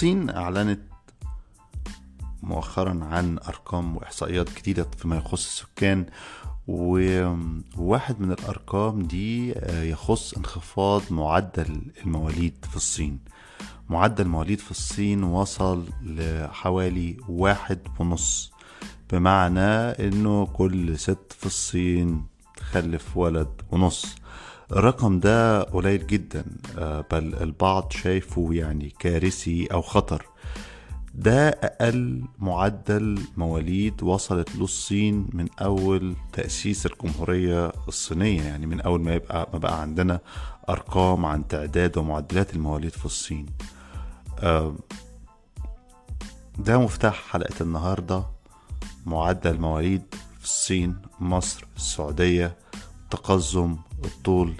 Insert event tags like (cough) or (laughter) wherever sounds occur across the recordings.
الصين أعلنت مؤخرا عن أرقام وإحصائيات جديدة فيما يخص السكان وواحد من الأرقام دي آه، يخص انخفاض معدل المواليد في الصين. معدل المواليد في الصين وصل لحوالي واحد ونص بمعنى إنه كل ست في الصين تخلف ولد ونص. الرقم ده قليل جدا آه، بل البعض شايفه يعني كارثي أو خطر. ده أقل معدل مواليد وصلت له الصين من أول تأسيس الجمهورية الصينية يعني من أول ما يبقى ما بقى عندنا أرقام عن تعداد ومعدلات المواليد في الصين. آه، ده مفتاح حلقة النهاردة معدل مواليد في الصين مصر السعودية تقزم الطول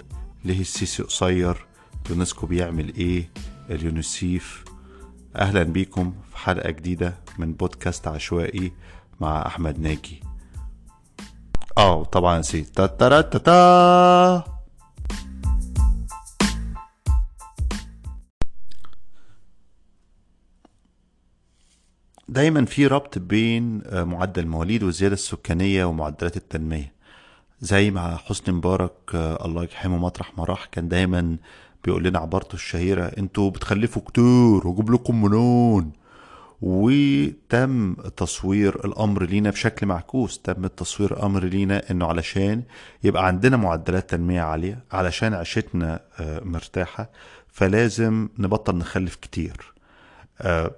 ليه السيسي قصير يونسكو بيعمل إيه اليونيسيف. أهلا بيكم في حلقة جديدة من بودكاست عشوائي مع أحمد ناجي. آه طبعا نسيت. تا تا تا تا. دايما في ربط بين آه، معدل المواليد والزيادة السكانية ومعدلات التنمية. زي ما حسني مبارك آه، الله يرحمه مطرح ما راح كان دايما بيقول لنا عبارته الشهيرة أنتوا بتخلفوا كتير وجيب لكم منون. وتم تصوير الأمر لينا بشكل معكوس تم تصوير الأمر لينا إنه علشان يبقى عندنا معدلات تنمية عالية علشان عيشتنا آه، مرتاحة فلازم نبطل نخلف كتير.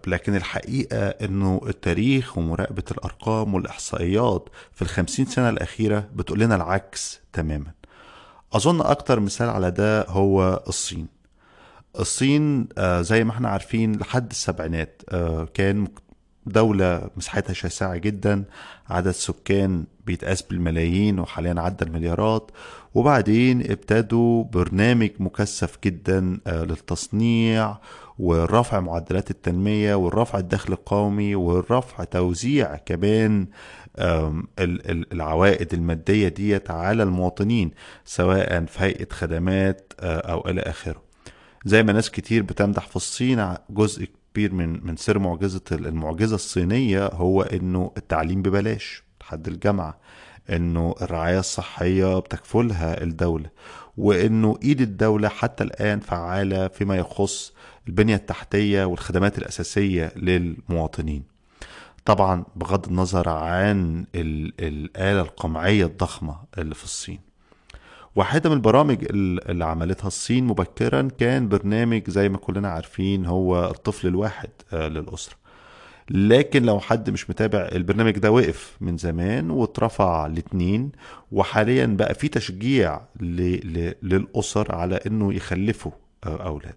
لكن الحقيقة إنه التاريخ ومراقبة الأرقام والإحصائيات في الخمسين سنة الأخيرة بتقول لنا العكس تماما. أظن أكتر مثال على ده هو الصين. الصين آه، زي ما إحنا عارفين لحد السبعينات آه، كان دولة مساحتها شاسعة جدا عدد سكان بيتقاس بالملايين وحاليا عدى المليارات. وبعدين ابتدوا برنامج مكثف جدا آه، للتصنيع ورفع معدلات التنمية والرفع الدخل القومي والرفع توزيع كمان العوائد المادية ديت على المواطنين سواء في هيئة خدمات آه، أو إلى آخره. زي ما ناس كتير بتمدح في الصين جزء كبير من من سر معجزة المعجزة الصينية هو إنه التعليم ببلاش. لحد الجامعة إنه الرعاية الصحية بتكفلها الدولة وإنه إيد الدولة حتى الآن فعالة فيما يخص البنية التحتية والخدمات الأساسية للمواطنين. طبعا بغض النظر عن ال- الآلة القمعية الضخمة اللي في الصين. واحدة من البرامج ال- اللي عملتها الصين مبكرا كان برنامج زي ما كلنا عارفين هو الطفل الواحد آه، للأسرة. لكن لو حد مش متابع البرنامج ده وقف من زمان واترفع لاتنين وحاليا بقى في تشجيع. للأسر على إنه يخلفوا أولاد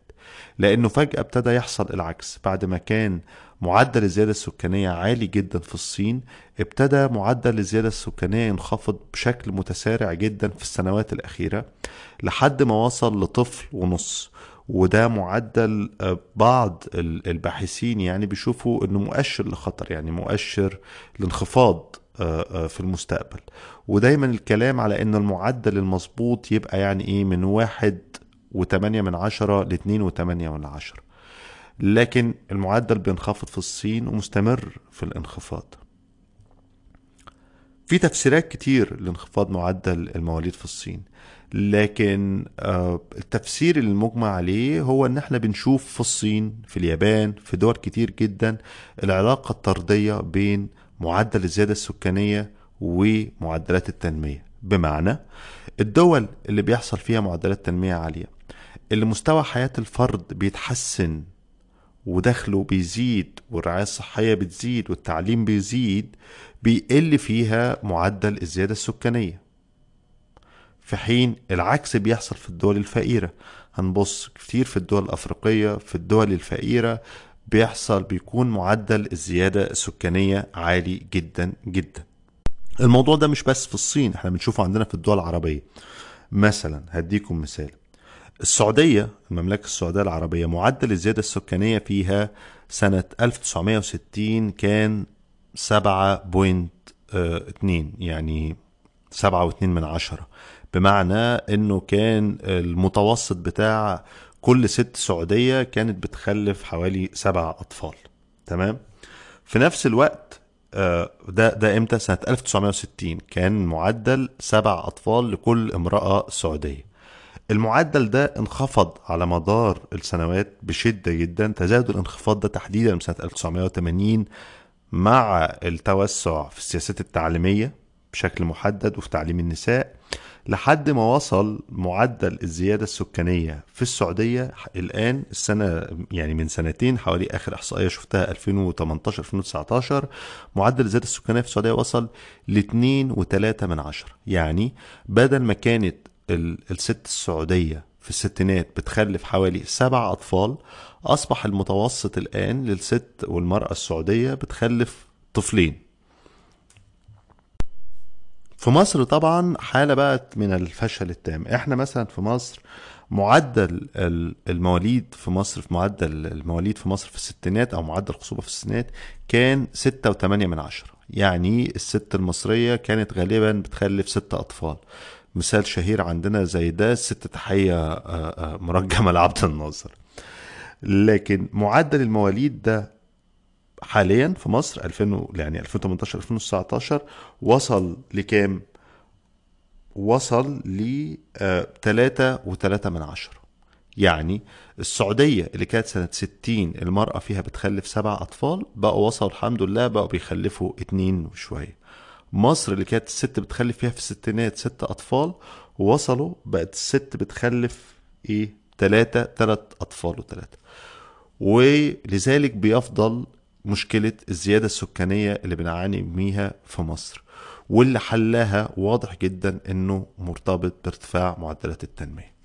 لأنه فجأة ابتدى يحصل العكس بعد ما كان معدل الزيادة السكانية عالي جدا في الصين ابتدى معدل الزيادة السكانية ينخفض بشكل متسارع جدا في السنوات الأخيرة لحد ما وصل لطفل ونص وده معدل آه، بعض ال- الباحثين يعني بيشوفوا إنه مؤشر لخطر يعني مؤشر لانخفاض آه، آه، في المستقبل. ودايما الكلام على إن المعدل المظبوط يبقى يعني إيه من واحد وتمانية من عشرة لاتنين وتمانية من عشرة. لكن المعدل بينخفض في الصين ومستمر في الانخفاض. في تفسيرات كتير لانخفاض معدل المواليد في الصين. لكن آه، التفسير المجمع عليه هو إن إحنا بنشوف في الصين في اليابان في دول كتير جدا العلاقة الطردية بين معدل الزيادة السكانية ومعدلات التنمية. بمعنى الدول اللي بيحصل فيها معدلات تنمية عالية اللي مستوى حياة الفرد بيتحسن ودخله بيزيد والرعاية الصحية بتزيد والتعليم بيزيد بيقل فيها معدل الزيادة السكانية. في حين العكس بيحصل في الدول الفقيرة. هنبص كتير في الدول الأفريقية في الدول الفقيرة بيحصل بيكون معدل الزيادة السكانية عالي جدا جدا. الموضوع ده مش بس في الصين إحنا بنشوفه عندنا في الدول العربية. مثلا هديكم مثال. السعودية المملكة السعودية العربية معدل الزيادة السكانية فيها سنة 1960 كان 7.2 يعني 7.2 من عشرة. بمعنى إنه كان المتوسط بتاع كل ست سعودية كانت بتخلف حوالي سبع أطفال. تمام؟ في نفس الوقت آه، ده ده إمتى؟ سنة 1960 كان معدل سبع أطفال لكل امرأة سعودية. المعدل ده انخفض على مدار السنوات بشدة جدا. تزايد الانخفاض ده تحديدا من سنة 1980 مع التوسع في السياسات التعليمية. بشكل محدد وفي تعليم النساء لحد ما وصل معدل الزيادة السكانية في السعودية الآن السنة يعني من سنتين حوالي آخر إحصائية شفتها 2018 2019 معدل الزيادة السكانية في السعودية وصل ل 2.3 من عشرة يعني بدل ما كانت الست السعودية في الستينات بتخلف حوالي سبع أطفال أصبح المتوسط الآن للست والمرأة السعودية بتخلف طفلين. في مصر طبعا حالة بقت من الفشل التام. إحنا مثلا في مصر معدل المواليد في مصر في معدل المواليد في مصر في الستينات أو معدل الخصوبة في الستينات كان ستة وثمانية من عشرة. يعني الست المصرية كانت غالبا بتخلف ست أطفال. مثال شهير عندنا زي ده الست تحية آه، آه، مرجمة لعبد الناصر. لكن معدل المواليد ده حاليا في مصر 2000 يعني 2018 2019 وصل لكام؟ وصل ل 3 و3 من عشرة. يعني السعودية اللي كانت سنة 60 المرأة فيها بتخلف سبع أطفال بقوا وصلوا الحمد لله بقوا بيخلفوا اتنين وشوية. مصر اللي كانت الست بتخلف فيها في الستينات ست أطفال وصلوا بقت الست بتخلف إيه؟ تلاتة تلات أطفال وتلاتة. ولذلك بيفضل مشكلة الزيادة السكانية اللي بنعاني بيها في مصر واللي حلها واضح جدا إنه مرتبط بارتفاع معدلات التنمية.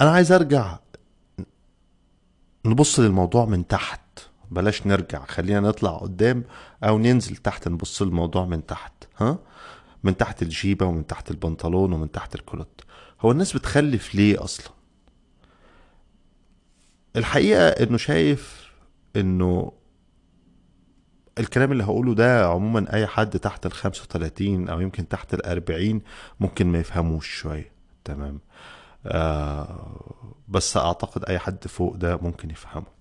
أنا عايز أرجع نبص للموضوع من تحت. بلاش نرجع خلينا نطلع قدام أو ننزل تحت نبص للموضوع من تحت ها؟ من تحت الجيبة ومن تحت البنطلون ومن تحت الكولوت هو الناس بتخلف ليه أصلا؟ الحقيقة إنه شايف إنه الكلام اللي هقوله ده عموما أي حد تحت ال 35 أو يمكن تحت ال 40 ممكن ما يفهموش شوية تمام؟ آه بس أعتقد أي حد فوق ده ممكن يفهمه.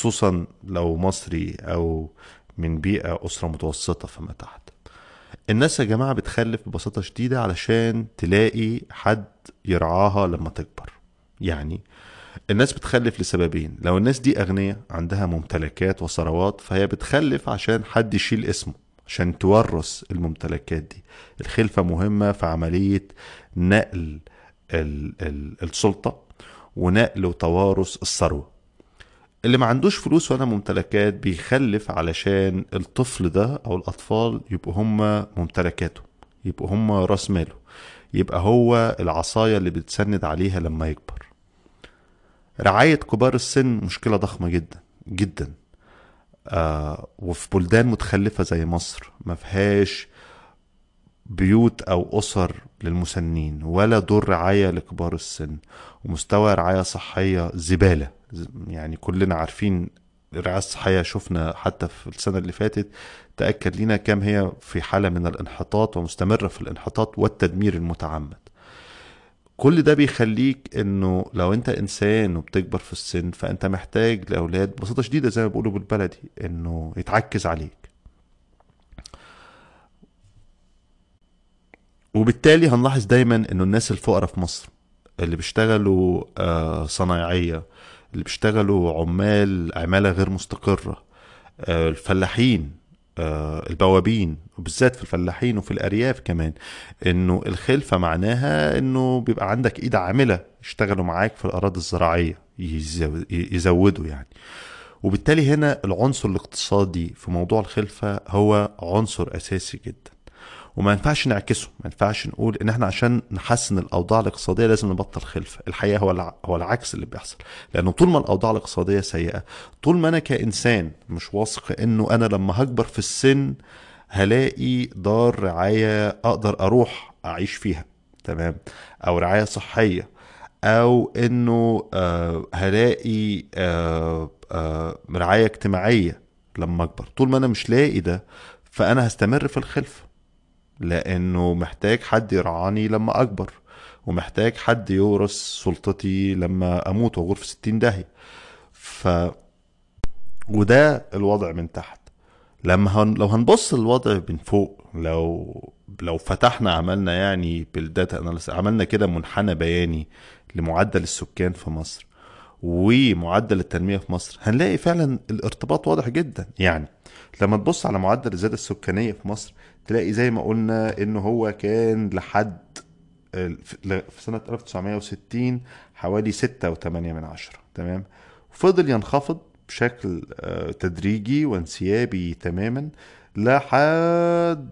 خصوصا لو مصري أو من بيئة أسرة متوسطة فما تحت. الناس يا جماعة بتخلف ببساطة شديدة علشان تلاقي حد يرعاها لما تكبر. يعني الناس بتخلف لسببين. لو الناس دي أغنياء عندها ممتلكات وثروات فهي بتخلف عشان حد يشيل اسمه عشان تورث الممتلكات دي. الخلفة مهمة في عملية نقل ال ال السلطة ونقل وتوارث الثروة. اللي ما عندوش فلوس ولا ممتلكات بيخلف علشان الطفل ده أو الأطفال يبقوا هم ممتلكاته يبقوا هم رأس ماله يبقى هو العصاية اللي بتسند عليها لما يكبر. رعاية كبار السن مشكلة ضخمة جدا جدا. آه وفي بلدان متخلفة زي مصر ما فيهاش بيوت أو أسر للمسنين ولا دور رعاية لكبار السن ومستوى رعاية صحية زبالة. يعني كلنا عارفين الرعاية الصحية شفنا حتى في السنة اللي فاتت تأكد لنا كم هي في حالة من الانحطاط ومستمرة في الانحطاط والتدمير المتعمد. كل ده بيخليك إنه لو أنت إنسان وبتكبر في السن فأنت محتاج لأولاد ببساطة شديدة زي ما بيقولوا بالبلدي إنه يتعكز عليك. وبالتالي هنلاحظ دايما إنه الناس الفقراء في مصر اللي بيشتغلوا آه، صنايعية اللي بيشتغلوا عمال عمالة غير مستقرة آه، الفلاحين آه، البوابين وبالذات في الفلاحين وفي الأرياف كمان إنه الخلفة معناها إنه بيبقى عندك إيد عاملة يشتغلوا معاك في الأراضي الزراعية يزودوا يعني. وبالتالي هنا العنصر الاقتصادي في موضوع الخلفة هو عنصر أساسي جدا. وما ينفعش نعكسه ما ينفعش نقول إن إحنا عشان نحسن الأوضاع الاقتصادية لازم نبطل خلفة الحقيقة هو هو العكس اللي بيحصل لأنه طول ما الأوضاع الاقتصادية سيئة طول ما أنا كإنسان مش واثق إنه أنا لما هكبر في السن هلاقي دار رعاية أقدر أروح أعيش فيها تمام؟ أو رعاية صحية أو إنه آه هلاقي آه آه رعاية اجتماعية لما أكبر طول ما أنا مش لاقي ده فأنا هستمر في الخلفة. لأنه محتاج حد يرعاني لما أكبر ومحتاج حد يورث سلطتي لما أموت وأغور في ستين داهية. ف وده الوضع من تحت. لما هن... لو هنبص الوضع من فوق لو لو فتحنا عملنا يعني بالداتا عملنا كده منحنى بياني لمعدل السكان في مصر ومعدل التنمية في مصر هنلاقي فعلا الارتباط واضح جدا. يعني لما تبص على معدل الزيادة السكانية في مصر تلاقي زي ما قلنا انه هو كان لحد في سنة 1960 حوالي 6.8 من عشرة تمام؟ فضل ينخفض بشكل تدريجي وانسيابي تماما لحد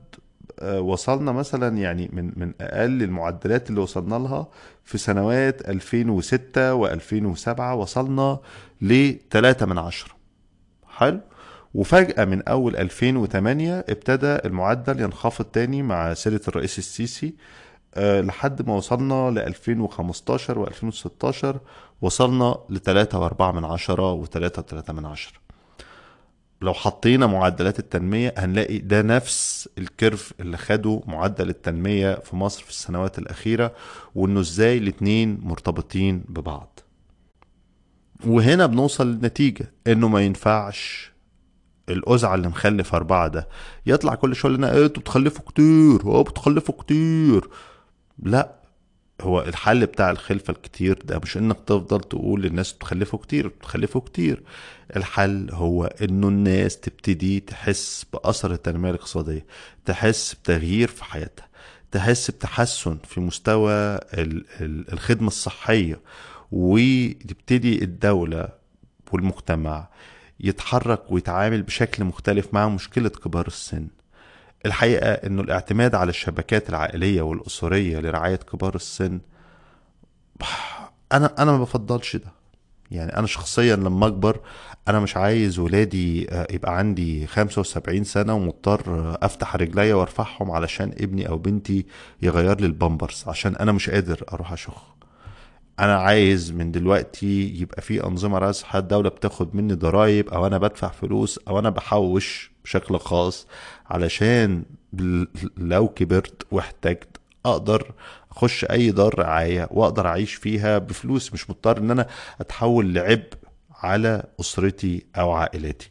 وصلنا مثلا يعني من من أقل المعدلات اللي وصلنا لها في سنوات 2006 و2007 وصلنا ل 3 من عشرة. حلو؟ وفجأة من أول 2008 ابتدى المعدل ينخفض تاني مع سيرة الرئيس السيسي أه لحد ما وصلنا ل 2015 و 2016 وصلنا ل 3.4 من عشرة و 3.3 من عشرة. لو حطينا معدلات التنمية هنلاقي ده نفس الكيرف اللي خده معدل التنمية في مصر في السنوات الأخيرة وإنه إزاي الاتنين مرتبطين ببعض. وهنا بنوصل للنتيجة إنه ما ينفعش الأزعة اللي مخلف أربعة ده يطلع كل شوية لنا إيه أنتوا بتخلفوا كتير؟ هو بتخلفوا كتير. لا هو الحل بتاع الخلفة الكتير ده مش إنك تفضل تقول للناس بتخلفوا كتير بتخلفوا كتير. الحل هو إنه الناس تبتدي تحس بأثر التنمية الاقتصادية تحس بتغيير في حياتها تحس بتحسن في مستوى الخدمة الصحية وتبتدي الدولة والمجتمع يتحرك ويتعامل بشكل مختلف مع مشكلة كبار السن. الحقيقة إنه الاعتماد على الشبكات العائلية والأسرية لرعاية كبار السن أنا أنا ما بفضلش ده. يعني أنا شخصيا لما أكبر أنا مش عايز ولادي يبقى عندي 75 سنة ومضطر أفتح رجليا وأرفعهم علشان ابني أو بنتي يغير لي البامبرز عشان أنا مش قادر أروح اشخ أنا عايز من دلوقتي يبقى في أنظمة راسحه الدولة بتاخد مني ضرائب أو أنا بدفع فلوس أو أنا بحوش بشكل خاص علشان لو كبرت واحتجت أقدر أخش أي دار رعاية وأقدر أعيش فيها بفلوس مش مضطر إن أنا أتحول لعبء على أسرتي أو عائلتي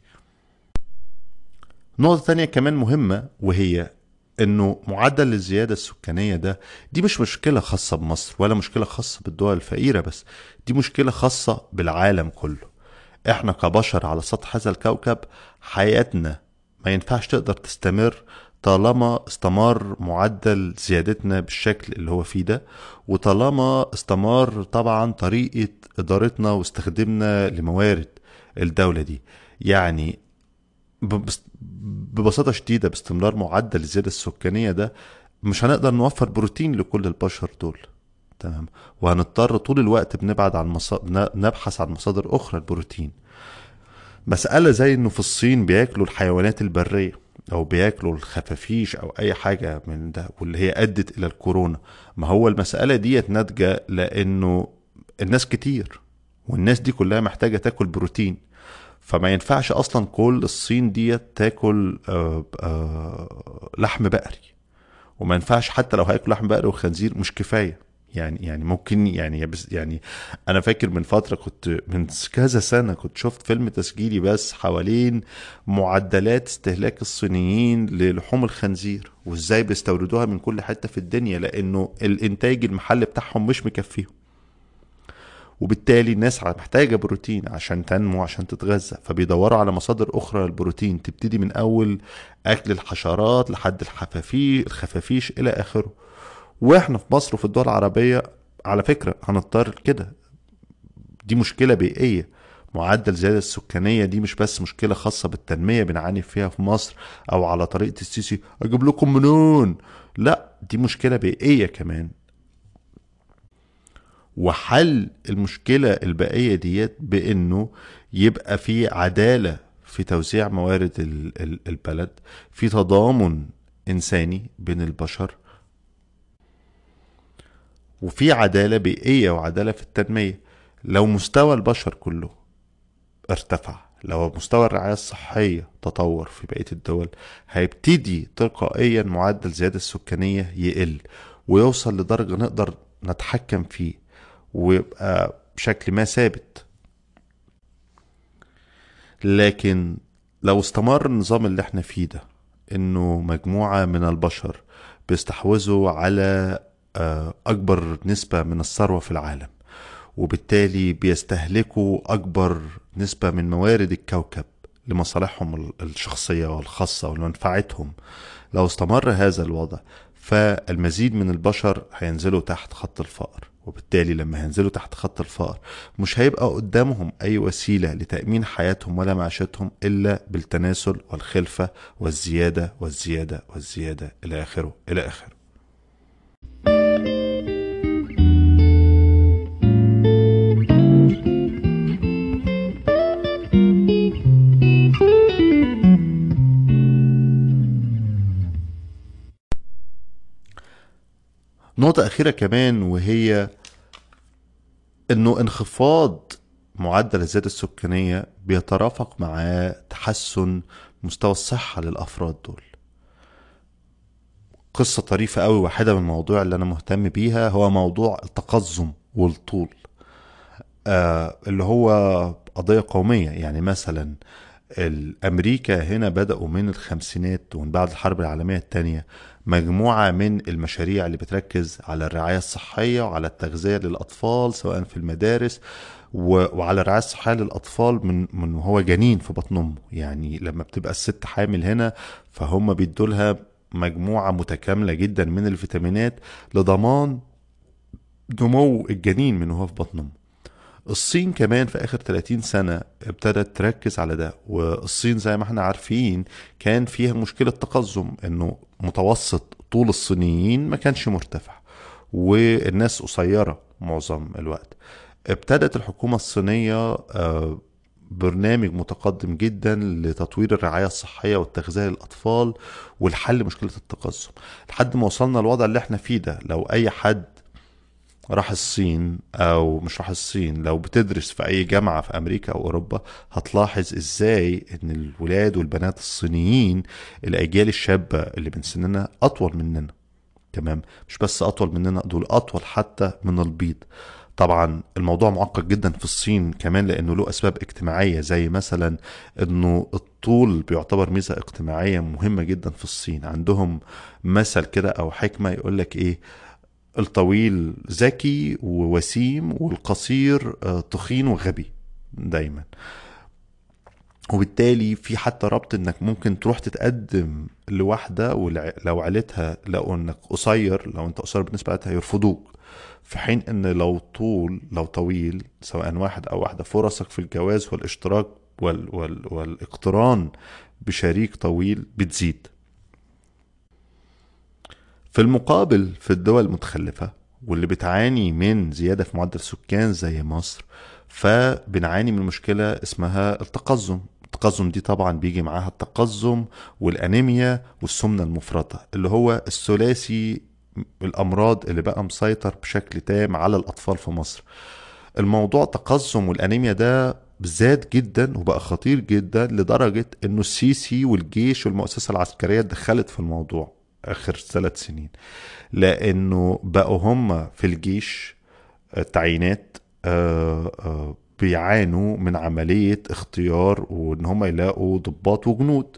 نقطة تانية كمان مهمة وهي إنه معدل الزيادة السكانية ده دي مش مشكلة خاصة بمصر ولا مشكلة خاصة بالدول الفقيرة بس دي مشكلة خاصة بالعالم كله. إحنا كبشر على سطح هذا الكوكب حياتنا ما ينفعش تقدر تستمر طالما استمر معدل زيادتنا بالشكل اللي هو فيه ده وطالما استمر طبعا طريقة إدارتنا واستخدامنا لموارد الدولة دي. يعني ببساطة شديدة باستمرار معدل الزيادة السكانية ده مش هنقدر نوفر بروتين لكل البشر دول. تمام. وهنضطر طول الوقت بنبعد عن مصادر نبحث عن مصادر أخرى البروتين مسألة زي إنه في الصين بياكلوا الحيوانات البرية أو بياكلوا الخفافيش أو أي حاجة من ده واللي هي أدت إلى الكورونا. ما هو المسألة ديت ناتجة لإنه الناس كتير والناس دي كلها محتاجة تاكل بروتين. فما ينفعش أصلا كل الصين ديت تاكل آآ آآ لحم بقري. وما ينفعش حتى لو هياكل لحم بقري وخنزير مش كفاية. يعني يعني ممكن يعني يعني أنا فاكر من فترة كنت من كذا سنة كنت شفت فيلم تسجيلي بس حوالين معدلات استهلاك الصينيين للحوم الخنزير وإزاي بيستوردوها من كل حتة في الدنيا لأنه الإنتاج المحلي بتاعهم مش مكفيهم. وبالتالي الناس محتاجة بروتين عشان تنمو عشان تتغذى. فبيدوروا على مصادر أخرى للبروتين. تبتدي من أول أكل الحشرات لحد الحفافيش الخفافيش إلى آخره. وإحنا في مصر وفي الدول العربية على فكرة هنضطر كده. دي مشكلة بيئية. معدل الزيادة السكانية دي مش بس مشكلة خاصة بالتنمية بنعاني فيها في مصر أو على طريقة السيسي أجيب لكم منين؟ لا دي مشكلة بيئية كمان. وحل المشكلة البائية ديت بأنه يبقى في عدالة في توزيع موارد البلد في تضامن إنساني بين البشر وفي عدالة بيئية وعدالة في التنمية. لو مستوى البشر كله ارتفع لو مستوى الرعاية الصحية تطور في بقية الدول هيبتدي تلقائيا معدل الزيادة السكانية يقل ويوصل لدرجة نقدر نتحكم فيه. ويبقى بشكل ما ثابت. لكن لو استمر النظام اللي إحنا فيه ده إنه مجموعة من البشر بيستحوذوا على آه، أكبر نسبة من الثروة في العالم وبالتالي بيستهلكوا أكبر نسبة من موارد الكوكب لمصالحهم الشخصية والخاصة ولمنفعتهم. لو استمر هذا الوضع فالمزيد من البشر هينزلوا تحت خط الفقر. وبالتالي لما هينزلوا تحت خط الفقر مش هيبقى قدامهم أي وسيلة لتأمين حياتهم ولا معيشتهم إلا بالتناسل والخلفة والزيادة والزيادة والزيادة. إلى آخره إلى آخره. نقطة أخيرة كمان وهي إنه انخفاض معدل الزيادة السكانية بيترافق مع تحسن مستوى الصحة للأفراد دول. قصة طريفة قوي واحدة من المواضيع اللي أنا مهتم بيها هو موضوع التقزم والطول. آه اللي هو قضية قومية يعني مثلا الأمريكا هنا بدأوا من الخمسينات ومن بعد الحرب العالمية الثانية مجموعة من المشاريع اللي بتركز على الرعاية الصحية وعلى التغذية للأطفال سواء في المدارس وعلى الرعاية الصحية للأطفال من من وهو جنين في بطن أمه. يعني لما بتبقى الست حامل هنا فهم بيدوا لها مجموعة متكاملة جدا من الفيتامينات لضمان نمو الجنين من وهو في بطن أمه. الصين كمان في آخر 30 سنة ابتدت تركز على ده والصين زي ما إحنا عارفين كان فيها مشكلة تقزم إنه متوسط طول الصينيين ما كانش مرتفع والناس قصيرة معظم الوقت. ابتدت الحكومة الصينية آه، برنامج متقدم جدا لتطوير الرعاية الصحية والتغذية للأطفال والحل مشكلة التقزم. لحد ما وصلنا الوضع اللي إحنا فيه ده لو أي حد راح الصين أو مش راح الصين لو بتدرس في أي جامعة في أمريكا أو أوروبا هتلاحظ إزاي إن الولاد والبنات الصينيين الأجيال الشابة اللي من سننا أطول مننا. تمام؟ مش بس أطول مننا دول أطول حتى من البيض. طبعا الموضوع معقد جدا في الصين كمان لأنه له أسباب اجتماعية زي مثلا إنه الطول بيعتبر ميزة اجتماعية مهمة جدا في الصين. عندهم مثل كده أو حكمة يقول لك إيه؟ الطويل ذكي ووسيم والقصير آه، تخين وغبي دايما. وبالتالي في حتى ربط إنك ممكن تروح تتقدم لواحده ولو عيلتها لقوا إنك قصير لو أنت قصير بالنسبة لها هيرفضوك. في حين إن لو طول لو طويل سواء واحد أو واحدة فرصك في الجواز والاشتراك وال وال والإقتران بشريك طويل بتزيد. في المقابل في الدول المتخلفة واللي بتعاني من زيادة في معدل السكان زي مصر فبنعاني من مشكلة اسمها التقزم. التقزم دي طبعا بيجي معاها التقزم والأنيميا والسمنة المفرطة اللي هو الثلاثي الأمراض اللي بقى مسيطر بشكل تام على الأطفال في مصر. الموضوع التقزم والأنيميا ده زاد جدا وبقى خطير جدا لدرجة إنه السيسي والجيش والمؤسسة العسكرية دخلت في الموضوع. آخر ثلاث سنين لأنه بقوا هم في الجيش التعيينات آه، آه، بيعانوا من عملية اختيار وإن هم يلاقوا ضباط وجنود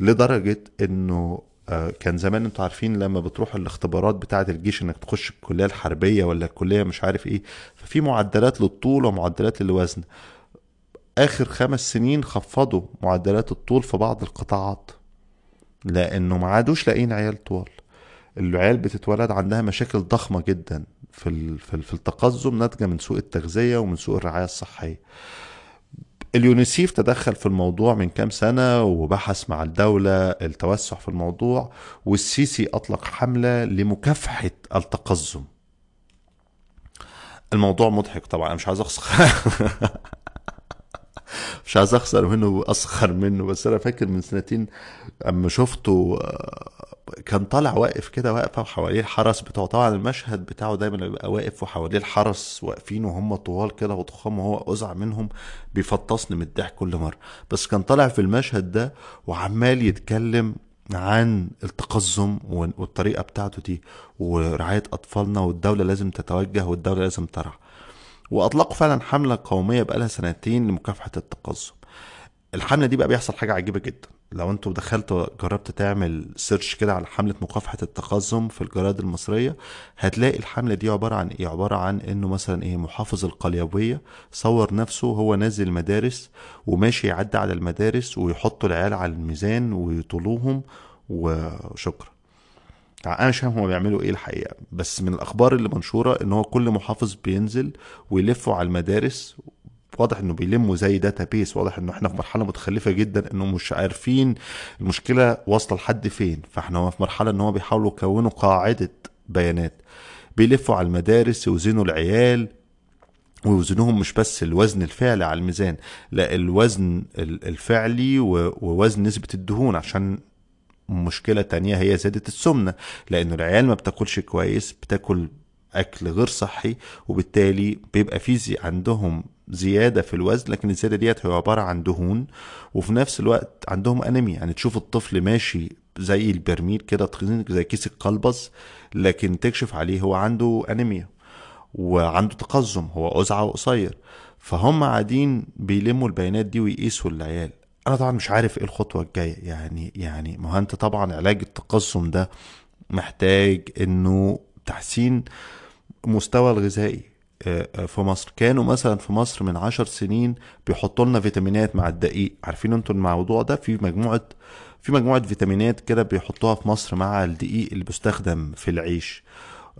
لدرجة إنه آه، كان زمان أنتوا عارفين لما بتروح الاختبارات بتاعة الجيش إنك تخش الكلية الحربية ولا الكلية مش عارف إيه ففي معدلات للطول ومعدلات للوزن. آخر خمس سنين خفضوا معدلات الطول في بعض القطاعات. لأنه ما عادوش لاقيين عيال طوال. العيال بتتولد عندها مشاكل ضخمة جدا في في التقزم ناتجة من سوء التغذية ومن سوء الرعاية الصحية. اليونيسيف تدخل في الموضوع من كام سنة وبحث مع الدولة التوسع في الموضوع والسيسي أطلق حملة لمكافحة التقزم. الموضوع مضحك طبعا أنا مش عايز أخسر. (laughs) مش عايز أخسر منه وأسخر منه بس أنا فاكر من سنتين أما شفته كان طالع واقف كده واقفة وحواليه الحرس بتوعه طبعا المشهد بتاعه دايما بيبقى واقف وحواليه الحرس واقفين وهم طوال كده وضخام وهو أزع منهم بيفطسني من الضحك كل مرة. بس كان طالع في المشهد ده وعمال يتكلم عن التقزم والطريقة بتاعته دي ورعاية أطفالنا والدولة لازم تتوجه والدولة لازم ترعى. وأطلقوا فعلا حملة قومية بقالها سنتين لمكافحة التقزم الحملة دي بقى بيحصل حاجة عجيبة جدا. لو أنتوا دخلت جربت تعمل سيرش كده على حملة مكافحة التقزم في الجرائد المصرية هتلاقي الحملة دي عبارة عن إيه؟ عبارة عن إنه مثلا إيه؟ محافظ القليوبية صور نفسه هو نازل المدارس وماشي يعدي على المدارس ويحطوا العيال على الميزان ويطولوهم وشكرا. أنا مش فاهم هما بيعملوا إيه الحقيقة. بس من الأخبار اللي منشورة إن هو كل محافظ بينزل ويلفوا على المدارس واضح إنه بيلموا زي database واضح إنه إحنا في مرحلة متخلفة جدا إنه مش عارفين المشكلة واصلة لحد فين. فإحنا في مرحلة إن هو بيحاولوا يكونوا قاعدة بيانات. بيلفوا على المدارس يوزنوا العيال ويوزنوهم مش بس الوزن الفعلي على الميزان لا الوزن الفعلي ووزن نسبة الدهون عشان مشكلة تانية هي زيادة السمنة لأن العيال ما بتاكلش كويس بتاكل أكل غير صحي وبالتالي بيبقى في عندهم زيادة في الوزن لكن الزيادة ديت هي عبارة عن دهون وفي نفس الوقت عندهم أنيميا. يعني تشوف الطفل ماشي زي البرميل كده تخين زي كيس القلبص لكن تكشف عليه هو عنده أنيميا وعنده تقزم هو أزعة وقصير فهم قاعدين بيلموا البيانات دي ويقيسوا العيال. أنا طبعا مش عارف إيه الخطوة الجاية. يعني يعني ما هو أنت طبعا علاج التقزم ده محتاج إنه تحسين مستوى الغذائي. آه، آه، في مصر كانوا مثلا في مصر من عشر سنين بيحطوا لنا فيتامينات مع الدقيق. عارفين أنتوا الموضوع ده؟ في مجموعة في مجموعة فيتامينات كده بيحطوها في مصر مع الدقيق اللي بيستخدم في العيش.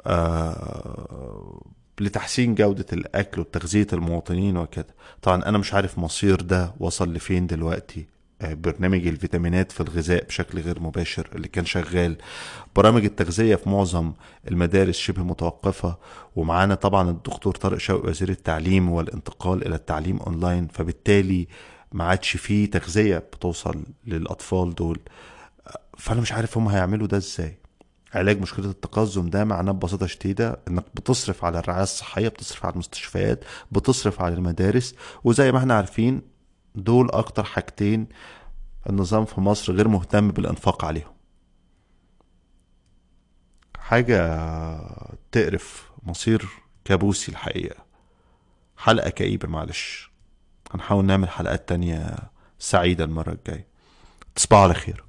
آه لتحسين جودة الأكل وتغذية المواطنين وكده. طبعا أنا مش عارف مصير ده وصل لفين دلوقتي. برنامج الفيتامينات في الغذاء بشكل غير مباشر اللي كان شغال. برامج التغذية في معظم المدارس شبه متوقفة. ومعانا طبعا الدكتور طارق شوقي وزير التعليم والانتقال إلى التعليم أونلاين. فبالتالي ما عادش فيه تغذية بتوصل للأطفال دول. فأنا مش عارف هم هيعملوا ده إزاي. علاج مشكلة التقزم ده معناه ببساطة شديدة إنك بتصرف على الرعاية الصحية بتصرف على المستشفيات بتصرف على المدارس. وزي ما إحنا عارفين دول أكتر حاجتين النظام في مصر غير مهتم بالإنفاق عليهم. حاجة تقرف مصير كابوسي الحقيقة. حلقة كئيبة معلش. هنحاول نعمل حلقات تانية سعيدة المرة الجاية. تصبحوا على خير.